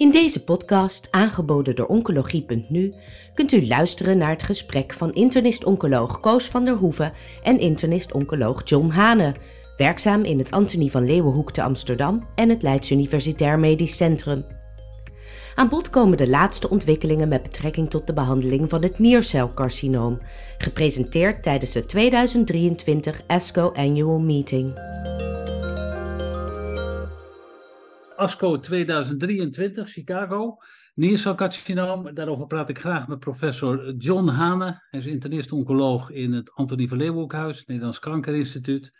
In deze podcast, aangeboden door Oncologie.nu, kunt u luisteren naar het gesprek van internist-oncoloog Koos van der Hoeven en internist-oncoloog John Hane, werkzaam in het Antonie van Leeuwenhoek te Amsterdam en het Leids Universitair Medisch Centrum. Aan bod komen de laatste ontwikkelingen met betrekking tot de behandeling van het niercelcarcinoom, gepresenteerd tijdens de 2023 ASCO Annual Meeting. ASCO 2023, Chicago. Niercelcarcinoom. Daarover praat ik graag met professor John Hane. Hij is internist-oncoloog in het Antonie van Leeuwenhoekhuis, Nederlands Kankerinstituut.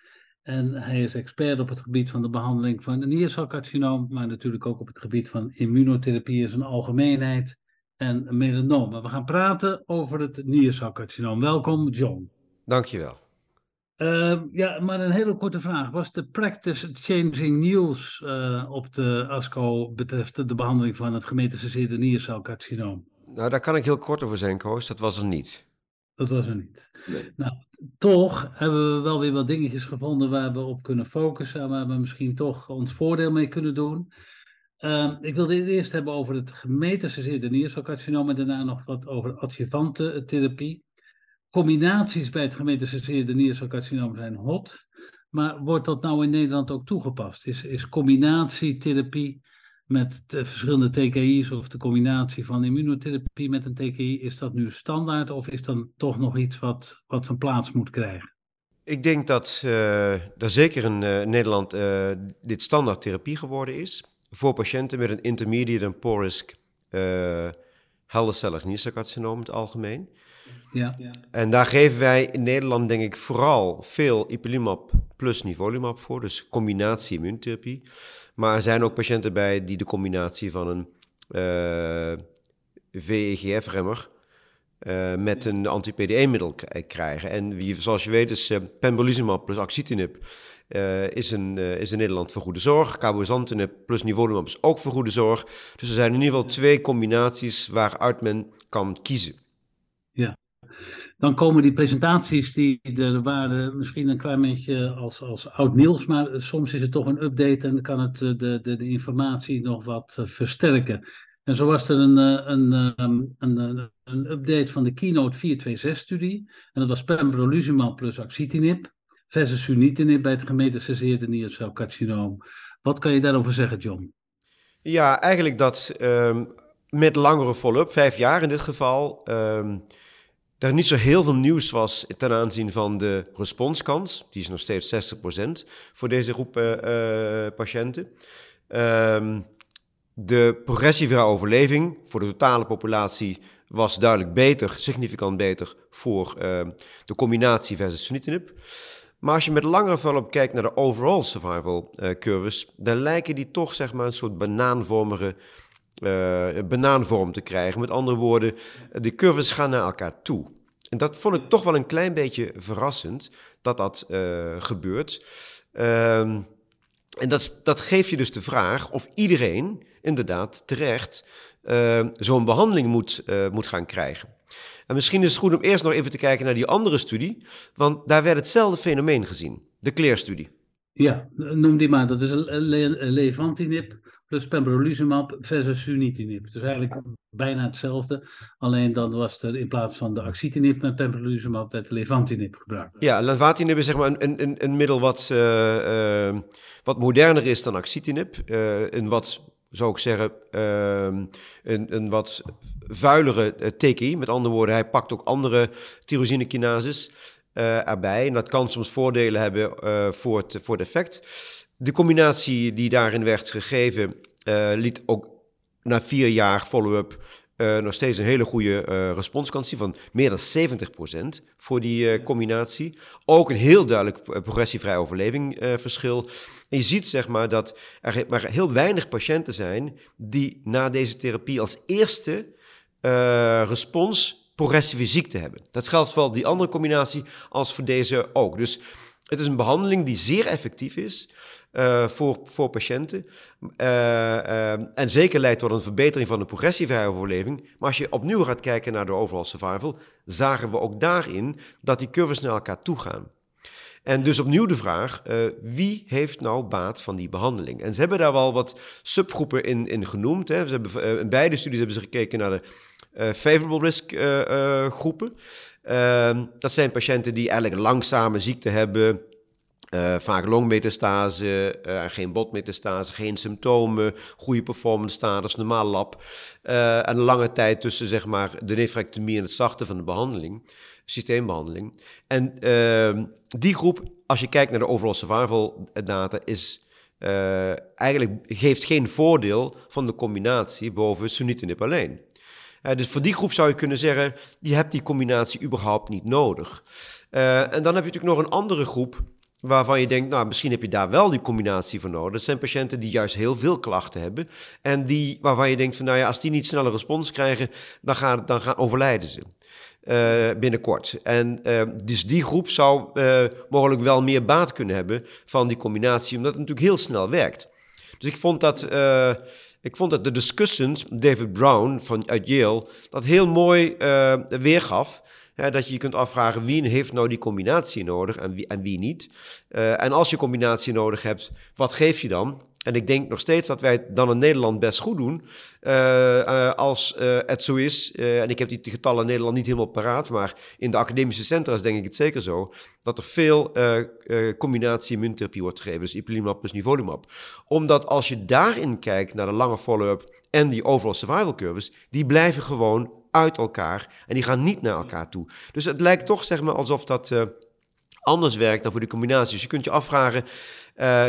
En hij is expert op het gebied van de behandeling van niercelcarcinoom, maar natuurlijk ook op het gebied van immunotherapie in zijn algemeenheid en melanoom. We gaan praten over het niercelcarcinoom. Welkom, John. Dankjewel. Uh, ja, maar een hele korte vraag. Was de practice changing news uh, op de ASCO betreft de behandeling van het gemetastaseerde niercelcarcinoom? Nou, daar kan ik heel kort over zijn, Koos. Dat was er niet. Dat was er niet. Nee. Nou, toch hebben we wel weer wat dingetjes gevonden waar we op kunnen focussen en waar we misschien toch ons voordeel mee kunnen doen. Uh, ik wilde het eerst hebben over het gemetastaseerde niercelcarcinoom en daarna nog wat over adjuvante therapie. Combinaties bij het gemetastaseerde niercelcarcinoom zijn hot, maar wordt dat nou in Nederland ook toegepast? Is, is combinatietherapie met verschillende TKI's of de combinatie van immunotherapie met een TKI, is dat nu standaard of is dan toch nog iets wat, wat zijn plaats moet krijgen? Ik denk dat uh, er zeker in uh, Nederland uh, dit standaard therapie geworden is voor patiënten met een intermediate en poor risk heldercellig niercelcarcinoom in het algemeen. Ja. En daar geven wij in Nederland denk ik vooral veel ipilimumab plus nivolumab voor, dus combinatie immuuntherapie. Maar er zijn ook patiënten bij die de combinatie van een uh, VEGF-remmer uh, met een anti-PD1-middel krijgen. En wie, zoals je weet is uh, pembrolizumab plus axitinib is, een, is in Nederland voor goede zorg. Cabozantinib plus nivolumab is ook voor goede zorg. Dus er zijn in ieder geval twee combinaties waaruit men kan kiezen. Dan komen die presentaties die er waren misschien een klein beetje als, als oud nieuws, maar soms is het toch een update en kan het de, de, de informatie nog wat versterken. En zo was er een, een, een, een, een update van de Keynote 426-studie. En dat was pembrolizumab plus axitinib versus sunitinib bij het gemetastaseerde niercelcarcinoom. Wat kan je daarover zeggen, John? Ja, eigenlijk dat um, met langere follow-up, vijf jaar in dit geval, um, er niet zo heel veel nieuws was ten aanzien van de responskans. Die is nog steeds 60% voor deze groep uh, patiënten. Um, de progressievrije overleving voor de totale populatie was duidelijk beter, significant beter voor uh, de combinatie versus sunitinib. Maar als je met langere follow-up kijkt naar de overall survival uh, curves, dan lijken die toch zeg maar een soort banaanvormige uh, banaanvorm te krijgen. Met andere woorden, de curves gaan naar elkaar toe. En dat vond ik toch wel een klein beetje verrassend dat dat uh, gebeurt. Um, en dat, dat geeft je dus de vraag of iedereen inderdaad terecht uh, zo'n behandeling moet, uh, moet gaan krijgen. En misschien is het goed om eerst nog even te kijken naar die andere studie, want daar werd hetzelfde fenomeen gezien, de CLEAR-studie. Ja, noem die maar. Dat is levantinib plus pembrolizumab versus sunitinib. Dus eigenlijk bijna hetzelfde. Alleen dan was er in plaats van de axitinib met pembrolizumab werd levantinib gebruikt. Ja, levantinib is zeg maar een, een, een middel wat, uh, uh, wat moderner is dan axitinib. Uh, een wat, zou ik zeggen, een, een wat vuilere TKI. Met andere woorden, hij pakt ook andere tyrosinekinases erbij. En dat kan soms voordelen hebben voor, het, voor het effect. De combinatie die daarin werd gegeven, uh, liet ook na vier jaar follow-up nog steeds een hele goede responskans zien van meer dan 70% voor die combinatie. Ook een heel duidelijk progressievrij overleving verschil. En je ziet zeg maar dat er maar heel weinig patiënten zijn die na deze therapie als eerste respons progressieve ziekte hebben. Dat geldt voor die andere combinatie als voor deze ook. Dus het is een behandeling die zeer effectief is. Uh, voor, voor patiënten. Uh, uh, en zeker leidt tot een verbetering van de progressievrije overleving. Maar als je opnieuw gaat kijken naar de overall survival, zagen we ook daarin dat die curves naar elkaar toe gaan. En dus opnieuw de vraag, wie heeft nou baat van die behandeling? En ze hebben daar wel wat subgroepen in, in genoemd. Hè. Hebben, in beide studies hebben ze gekeken naar de favorable risk groepen. Ehm, dat zijn patiënten die eigenlijk langzame ziekte hebben, vaak longmetastase, geen botmetastase, geen symptomen, goede performance status, normaal lab. Uh, en lange tijd tussen zeg maar, de nefrectomie en het starten van de behandeling, systeembehandeling. En ehm, die groep, als je kijkt naar de overall survival data, is eigenlijk geeft geen voordeel van de combinatie boven sunitinib alleen. Dus voor die groep zou je kunnen zeggen, je hebt die combinatie überhaupt niet nodig. en dan heb je natuurlijk nog een andere groep waarvan je denkt, nou, misschien heb je daar wel die combinatie voor nodig. Dat zijn patiënten die juist heel veel klachten hebben en die, waarvan je denkt van, nou ja, als die niet snelle respons krijgen, dan gaan, dan gaan overlijden ze. Uh, binnenkort. En dus die groep zou mogelijk wel meer baat kunnen hebben van die combinatie, omdat het natuurlijk heel snel werkt. Dus ik vond dat, ik vond dat de discussant, David Brown van, uit Yale, dat heel mooi weergaf dat je je kunt afvragen wie heeft nou die combinatie nodig en wie, en wie niet. Uh, en als je combinatie nodig hebt, wat geef je dan? En ik denk nog steeds dat wij het dan in Nederland best goed doen. Uh, uh, als het zo is, en ik heb die getallen in Nederland niet helemaal paraat, maar in de academische centra denk ik het zeker zo, dat er veel combinatie immuuntherapie wordt gegeven, dus ipilimumab plus nivolumab. Omdat als je daarin kijkt naar de lange follow-up en die overall survival curves, die blijven gewoon uit elkaar en die gaan niet naar elkaar toe. Dus het lijkt toch zeg maar alsof dat anders werkt dan voor die combinatie. Dus je kunt je afvragen,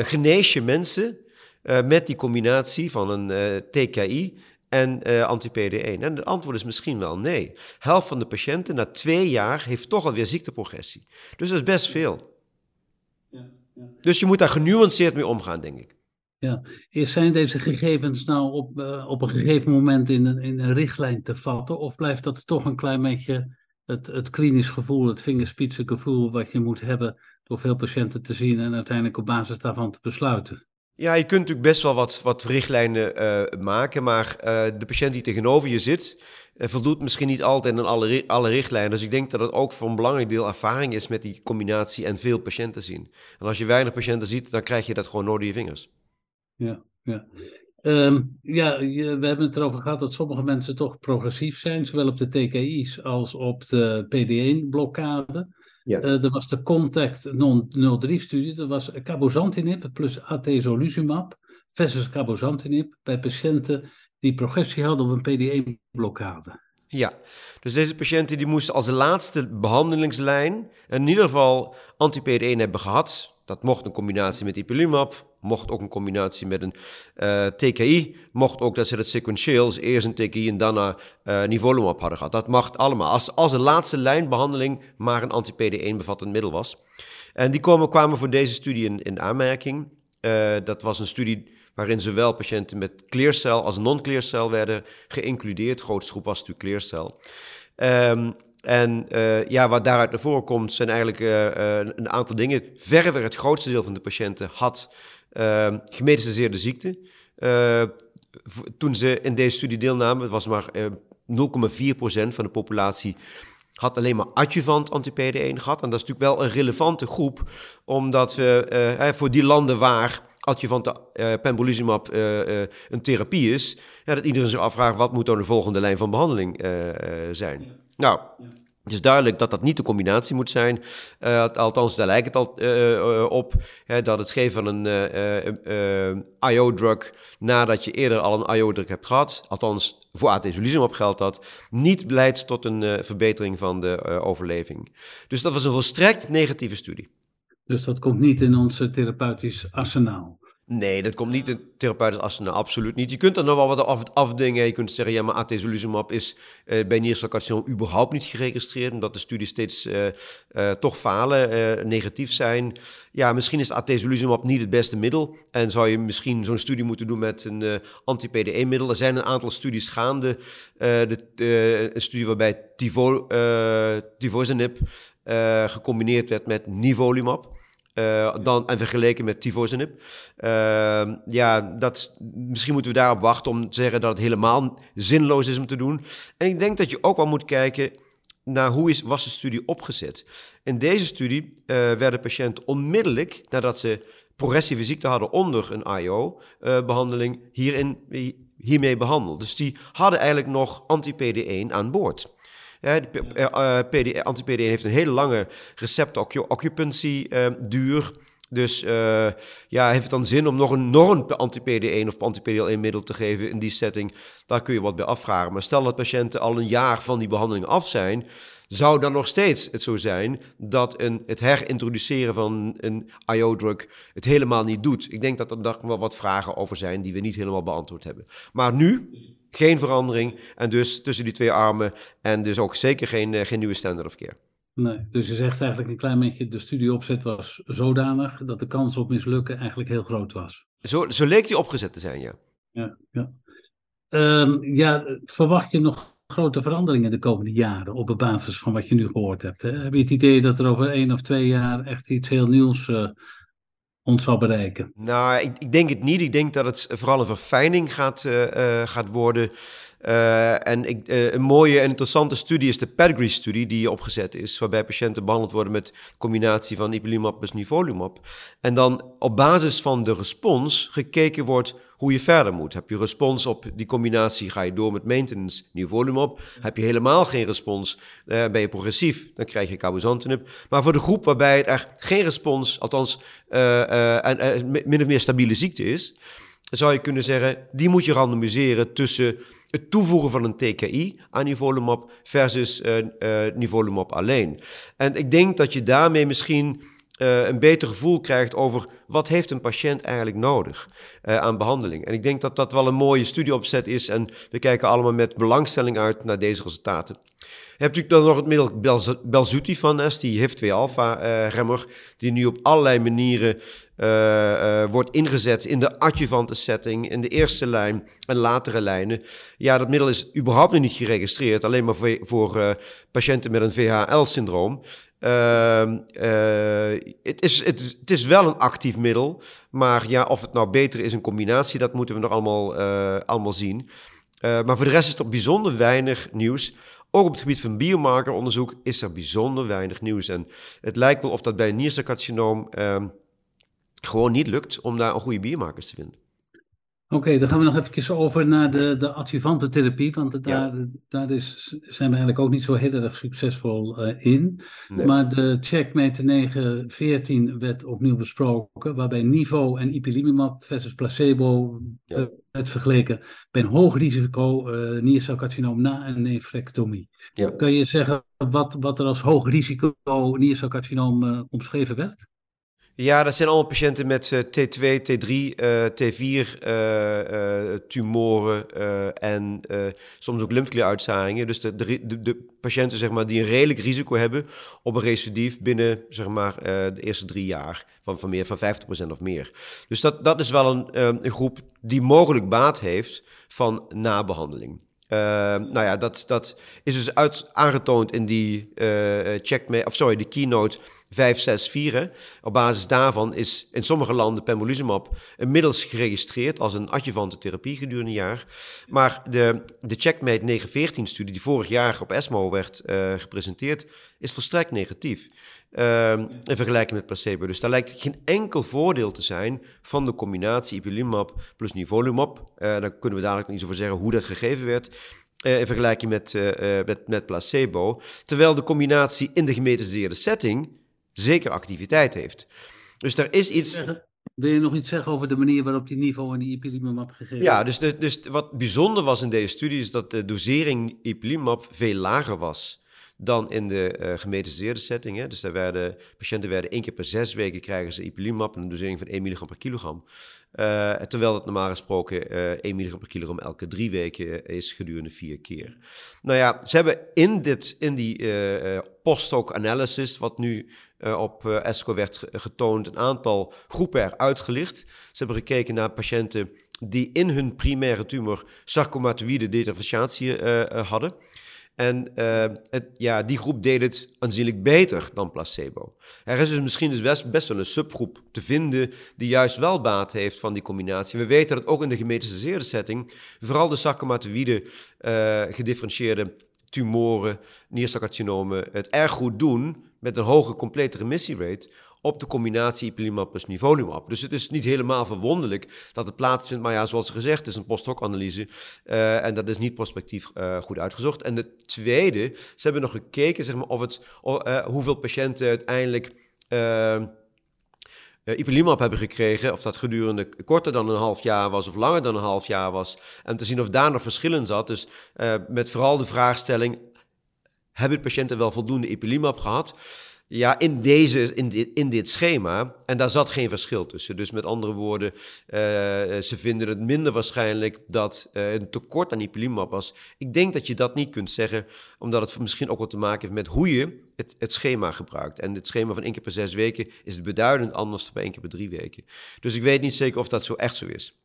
genees je mensen uh, met die combinatie van een TKI en anti-PD1? En het antwoord is misschien wel nee. Helft van de patiënten na twee jaar heeft toch alweer ziekteprogressie. Dus dat is best veel. Ja, ja. Dus je moet daar genuanceerd mee omgaan, denk ik. Ja, zijn deze gegevens nou op, uh, op een gegeven moment in een, in een richtlijn te vatten? Of blijft dat toch een klein beetje het, het klinisch gevoel, het vingerspitsengevoel wat je moet hebben door veel patiënten te zien en uiteindelijk op basis daarvan te besluiten? Ja, je kunt natuurlijk best wel wat, wat richtlijnen uh, maken, maar uh, de patiënt die tegenover je zit, voldoet misschien niet altijd aan alle, alle richtlijnen. Dus ik denk dat het ook voor een belangrijk deel ervaring is met die combinatie en veel patiënten zien. En als je weinig patiënten ziet, dan krijg je dat gewoon door je vingers ja, ja. Um, ja, we hebben het erover gehad dat sommige mensen toch progressief zijn, zowel op de TKI's als op de PD1-blokkade. Ja. Uh, er was de Contact 03-studie, dat was cabozantinib plus atezolizumab versus cabozantinib bij patiënten die progressie hadden op een PD1-blokkade. Ja, dus deze patiënten die moesten als laatste behandelingslijn in ieder geval anti-PD1 hebben gehad. Dat mocht een combinatie met ipilimumab, mocht ook een combinatie met een eh, TKI, mocht ook dat ze het sequentieel, dus eerst een TKI en daarna uh, nivolumab hadden gehad. Dat mag allemaal, als, als de laatste lijnbehandeling maar een anti-PD1 bevattend middel was. En die komen, kwamen voor deze studie in, in aanmerking. Uh, dat was een studie waarin zowel patiënten met clearcell als non-clearcell werden geïncludeerd. De grootste groep was natuurlijk clearcell. Um, en uh, ja, wat daaruit naar voren komt, zijn eigenlijk uh, uh, een aantal dingen. Verreweg het grootste deel van de patiënten had uh, gemetastaseerde ziekte. Uh, toen ze in deze studie deelnamen, het was maar uh, eh, 0,4% van de populatie had alleen maar adjuvant anti-PD1 gehad. En dat is natuurlijk wel een relevante groep, omdat we voor die landen waar adjuvant uh, pembrolizumab een therapie is, ja, dat iedereen zich afvraagt wat moet dan de volgende lijn van behandeling zijn. Nou, het is duidelijk dat dat niet de combinatie moet zijn. Uh, althans, daar lijkt het al uh, op. Hè, dat het geven van een IO-drug nadat je eerder al een IO-drug hebt gehad, althans voor atezolizumab geldt dat, niet leidt tot een verbetering van de overleving. Dus dat was een volstrekt negatieve studie. Dus dat komt niet in ons therapeutisch arsenaal? Nee, dat komt niet in therapeutisch arsenaal, absoluut niet. Je kunt er nog wel wat af, afdingen. Je kunt zeggen, ja, maar atezolizumab is uh, bij niercelcarcinoom überhaupt niet geregistreerd, omdat de studies steeds uh, uh, toch falen, negatief zijn. Ja, misschien is atezolizumab niet het beste middel en zou je misschien zo'n studie moeten doen met een anti-PD1-middel. Er zijn een aantal studies gaande. de, een studie waarbij tivo, tivozanib gecombineerd werd met nivolumab. Uh, dan, en vergeleken met tivozanib. Uh, ja, dat, misschien moeten we daarop wachten om te zeggen dat het helemaal zinloos is om te doen. En ik denk dat je ook wel moet kijken naar hoe is, was de studie opgezet. In deze studie uh, werden patiënten onmiddellijk nadat ze progressieve ziekte hadden onder een IO-behandeling hierin, hiermee behandeld. Dus die hadden eigenlijk nog anti-PD1 aan boord. Ja, de anti-PD1 heeft een hele lange receptoccupantie duur. Dus ja, heeft het dan zin om nog een norm anti-PD1 of anti-PD1 middel te geven in die setting? Daar kun je wat bij afvragen. Maar stel dat patiënten al een jaar van die behandeling af zijn, zou dan nog steeds het zo zijn dat een, het herintroduceren van een IO-drug het helemaal niet doet? Ik denk dat er daar wel wat vragen over zijn die we niet helemaal beantwoord hebben. Maar nu geen verandering en dus tussen die twee armen en dus ook zeker geen, eh, geen nieuwe standard of care. Nee, dus je zegt eigenlijk een klein beetje, de studieopzet was zodanig dat de kans op mislukken eigenlijk heel groot was. Zo, zo leek die opgezet te zijn, ja. Ja, ja. Um, ja, verwacht je nog grote veranderingen de komende jaren op basis van wat je nu gehoord hebt? Hè? Heb je het idee dat er over één of twee jaar echt iets heel nieuws uh, ons zal bereiken? Nou, ik, ik, denk het niet. Ik denk dat het vooral een verfijning gaat, uh, gaat worden. Uh, en ik, uh, een mooie en interessante studie is de Pedigree-studie die opgezet is, waarbij patiënten behandeld worden met combinatie van ipilimumab plus nivolumab. En dan op basis van de respons gekeken wordt hoe je verder moet. Heb je respons op die combinatie, ga je door met maintenance nivolumab. Heb je helemaal geen respons, uh, ben je progressief, dan krijg je cabozantinib. Maar voor de groep waarbij er geen respons, althans en min of meer stabiele ziekte is, zou je kunnen zeggen, die moet je randomiseren tussen het toevoegen van een TKI aan nivolumab versus uh, uh, nivolumab alleen. En ik denk dat je daarmee misschien uh, een beter gevoel krijgt over wat heeft een patiënt eigenlijk nodig uh, aan behandeling. En ik denk dat dat wel een mooie studieopzet is en we kijken allemaal met belangstelling uit naar deze resultaten. Je hebt natuurlijk dan nog het middel Belzutifan, die HIF-2-alpha-remmer, die nu op allerlei manieren uh, uh, wordt ingezet in de adjuvante setting, in de eerste lijn en latere lijnen. Ja, dat middel is überhaupt nog niet geregistreerd, alleen maar voor, voor patiënten met een VHL-syndroom. Ehm, het, is, is wel een actief middel, maar ja, of het nou beter is in combinatie, dat moeten we nog allemaal, allemaal zien. maar voor de rest is er bijzonder weinig nieuws. Ook op het gebied van biomarkeronderzoek is er bijzonder weinig nieuws. En het lijkt wel of dat bij een nierselcarcinoom uh, gewoon niet lukt om daar een goede biomarkers te vinden. Oké, dan gaan we nog even over naar de, de adjuvante therapie, want daar, ja. daar is, zijn we eigenlijk ook niet zo heel erg succesvol uh, in. Nee. Maar de checkmate 914 werd opnieuw besproken, waarbij niveau en ipilimumab versus placebo ja. werd vergeleken bij een hoog risico uh, niercelcarcinoom na een nefrectomie. Ja. Kan je zeggen wat, wat er als hoog risico niercelcarcinoom omschreven werd? Ja, dat zijn allemaal patiënten met uh, T2, T3, uh, T4 uh, tumoren en soms ook lymfeklieruitzaaiingen. Dus de, de, de, patiënten zeg maar, die een redelijk risico hebben op een recidief binnen zeg maar, de eerste drie jaar van, van meer van 50% of meer. Dus dat, dat is wel een, een groep die mogelijk baat heeft van nabehandeling. Uh, nou ja, dat, dat is dus uit, aangetoond in die uh, check, of sorry, de keynote 564. Op basis daarvan is in sommige landen pembrolizumab inmiddels geregistreerd als een adjuvante therapie gedurende een jaar. Maar de, de Checkmate 914-studie die vorig jaar op ESMO werd uh, gepresenteerd, is volstrekt negatief. Uh, in vergelijking met placebo. Dus daar lijkt geen enkel voordeel te zijn van de combinatie ipilimumab plus nivolumab. Uh, daar kunnen we dadelijk niet over zeggen hoe dat gegeven werd. Uh, in vergelijking met, met, met placebo. Terwijl de combinatie in de gemetastaseerde setting zeker activiteit heeft. Dus er is iets. Wil je nog iets zeggen over de manier waarop die niveau en die ipilimumab gegeven Ja, dus, de, dus wat bijzonder was in deze studie is dat de dosering ipilimumab veel lager was dan in de uh, setting. Hè. Dus daar werden, patiënten werden één keer per zes weken krijgen ze ipilimumab, een dosering van 1 milligram per kilogram. Uh, terwijl het normaal gesproken uh, 1 milligram per kilogram elke drie weken is gedurende vier keer. Nou ja, ze hebben in, dit, in die post-hoc analysis, wat nu op ESCO werd getoond, een aantal groepen eruit gelicht. Ze hebben gekeken naar patiënten die in hun primaire tumor sarcomatoïde detafficiatie hadden. En uh, het, ja, die groep deed het aanzienlijk beter dan placebo. Er is dus misschien dus best, wel een subgroep te vinden die juist wel baat heeft van die combinatie. We weten dat ook in de gemetastaseerde setting vooral de sarcomatoïde uh, gedifferentieerde tumoren, niercelcarcinomen het erg goed doen met een hoge complete remissierate op de combinatie ipilimumab plus nivolumab. Dus het is niet helemaal verwonderlijk dat het plaatsvindt. Maar ja, zoals gezegd, het is een post-hoc-analyse uh, en dat is niet prospectief uh, goed uitgezocht. En de tweede, ze hebben nog gekeken zeg maar, of het, uh, hoeveel patiënten uiteindelijk... Uh, ipilimumab hebben gekregen, of dat gedurende korter dan een half jaar was of langer dan een half jaar was, en te zien of daar nog verschillen zat. Dus met vooral de vraagstelling, hebben patiënten wel voldoende ipilimumab gehad? Ja, in, deze, in, dit, in dit schema. En daar zat geen verschil tussen. Dus met andere woorden, uh, ze vinden het minder waarschijnlijk dat uh, een tekort aan ipilimumab was. Ik denk dat je dat niet kunt zeggen, omdat het misschien ook wat te maken heeft met hoe je het, het schema gebruikt. En het schema van één keer per zes weken is beduidend anders dan bij één keer per drie weken. Dus ik weet niet zeker of dat zo echt zo is.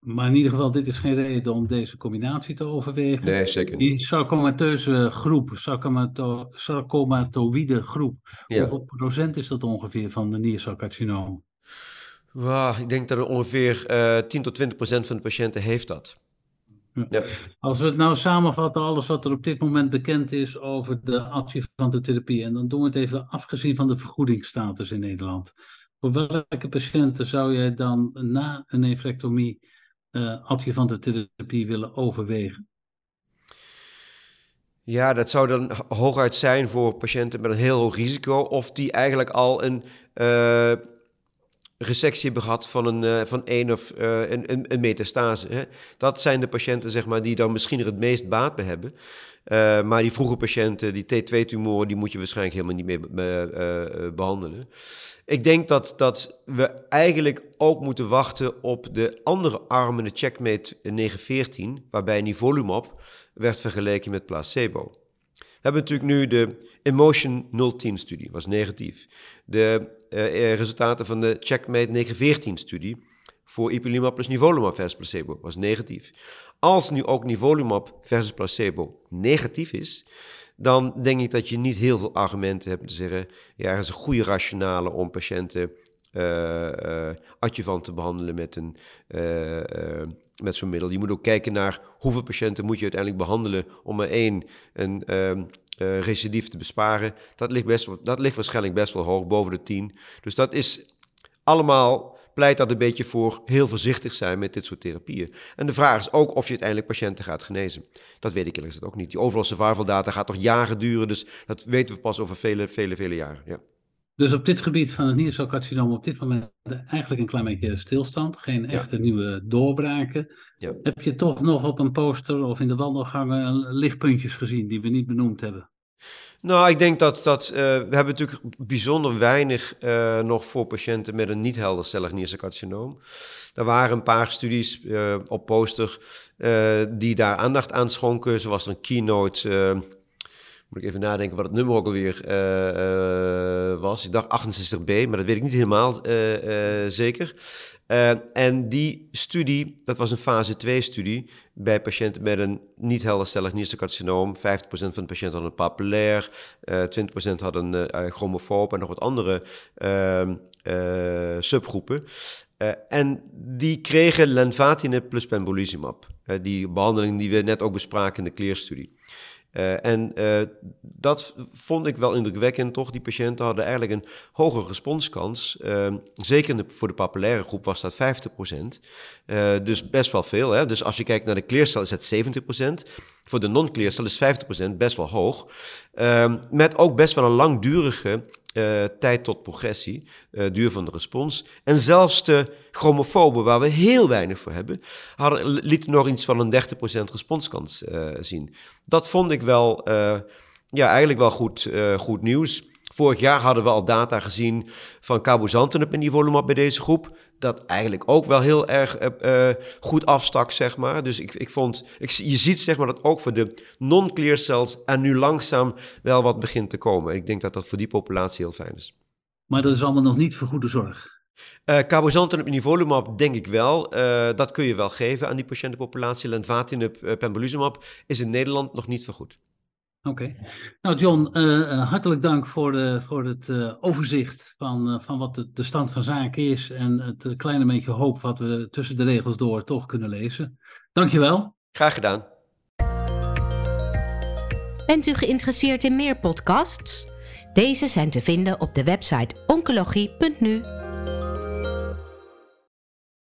Maar in ieder geval, dit is geen reden om deze combinatie te overwegen. Nee, zeker niet. Die sarcomateuze groep, sarcomato sarcomatoïde groep, ja. hoeveel procent is dat ongeveer van de niercelcarcinoom? Wow, ik denk dat er ongeveer uh, 10 tot 20 procent van de patiënten heeft dat. Ja. Ja. Als we het nou samenvatten, alles wat er op dit moment bekend is over de adjuvante therapie, en dan doen we het even afgezien van de vergoedingsstatus in Nederland. Voor welke patiënten zou jij dan na een nefrectomie uh, adjuvante therapie willen overwegen? Ja, dat zou dan hooguit zijn voor patiënten met een heel hoog risico, of die eigenlijk al een uh, resectie hebben gehad van een, uh, van één of uh, een, een, een, metastase. Hè. Dat zijn de patiënten zeg maar, die dan misschien er het meest baat bij hebben. Uh, maar die vroege patiënten, die T2-tumoren, die moet je waarschijnlijk helemaal niet meer behandelen. Ik denk dat, dat we eigenlijk ook moeten wachten op de andere armen, de checkmate 914, waarbij nivolumab werd vergeleken met placebo. We hebben natuurlijk nu de Emotion 010-studie, was negatief. De uh, resultaten van de checkmate 914-studie voor ipilimumab plus nivolumab versus placebo was negatief. Als nu ook nivolumab versus placebo negatief is, dan denk ik dat je niet heel veel argumenten hebt te zeggen, ja, er is een goede rationale om patiënten uh, adjuvant te behandelen met, een, met zo'n middel. Je moet ook kijken naar hoeveel patiënten moet je uiteindelijk behandelen om er één een ehm, recidief te besparen. Dat ligt, best, dat ligt waarschijnlijk best wel hoog, boven de 10. Dus dat is allemaal pleit dat een beetje voor heel voorzichtig zijn met dit soort therapieën. En de vraag is ook of je uiteindelijk patiënten gaat genezen. Dat weet ik eerlijk gezegd ook niet. Die overal survival data gaat nog jaren duren, dus dat weten we pas over vele, vele, vele jaren. Ja. Dus op dit gebied van het niercelcarcinoom op dit moment eigenlijk een klein beetje stilstand, geen echte ja. nieuwe doorbraken. Ja. Heb je toch nog op een poster of in de wandelgangen lichtpuntjes gezien die we niet benoemd hebben? Nou, ik denk dat, dat uh, we hebben natuurlijk bijzonder weinig uh, nog voor patiënten met een niet heldercellig niercelcarcinoom. Er waren een paar studies uh, op poster die daar aandacht aan schonken. Zoals er een keynote, moet ik even nadenken wat het nummer ook alweer was. Ik dacht 68b, maar dat weet ik niet helemaal zeker. Uh, en die studie, dat was een fase 2-studie bij patiënten met een niet heldercellig niercelcarcinoom. 50% van de patiënten hadden papillair, uh, 20% hadden uh, chromofoob en nog wat andere ehm, eh, subgroepen. en die kregen lenvatinib plus pembrolizumab. die behandeling die we net ook bespraken in de CLEAR-studie. Uh, en uh, dat vond ik wel indrukwekkend, toch? Die patiënten hadden eigenlijk een hogere responskans. Uh, zeker voor de papillaire groep was dat 50%. dus best wel veel. Hè? Dus als je kijkt naar de kleercel is het 70%. Voor de non-kleercel is 50% best wel hoog. Ehm, met ook best wel een langdurige uh, tijd tot progressie, uh, duur van de respons. En zelfs de chromofoben, waar we heel weinig voor hebben, hadden, lieten nog iets van een 30% responskans uh, zien. Dat vond ik wel, ja, eigenlijk wel goed, goed nieuws. Vorig jaar hadden we al data gezien van cabozantinib in die volume bij deze groep. Dat eigenlijk ook wel heel erg uh, goed afstak, zeg maar. Dus ik, ik vond, ik, je ziet zeg maar dat ook voor de non-clear cells er nu langzaam wel wat begint te komen. En ik denk dat dat voor die populatie heel fijn is. Maar dat is allemaal nog niet vergoede zorg. Uh, cabozantinib in nivolumab denk ik wel. Uh, dat kun je wel geven aan die patiëntenpopulatie. Lenvatinib, uh, pembrolizumab is in Nederland nog niet vergoed. Oké. Okay. Nou, John, uh, hartelijk dank voor, de, voor het uh, overzicht van, van wat de, de, stand van zaken is en het kleine beetje hoop wat we tussen de regels door toch kunnen lezen. Dankjewel. Graag gedaan. Bent u geïnteresseerd in meer podcasts? Deze zijn te vinden op de website oncologie.nu.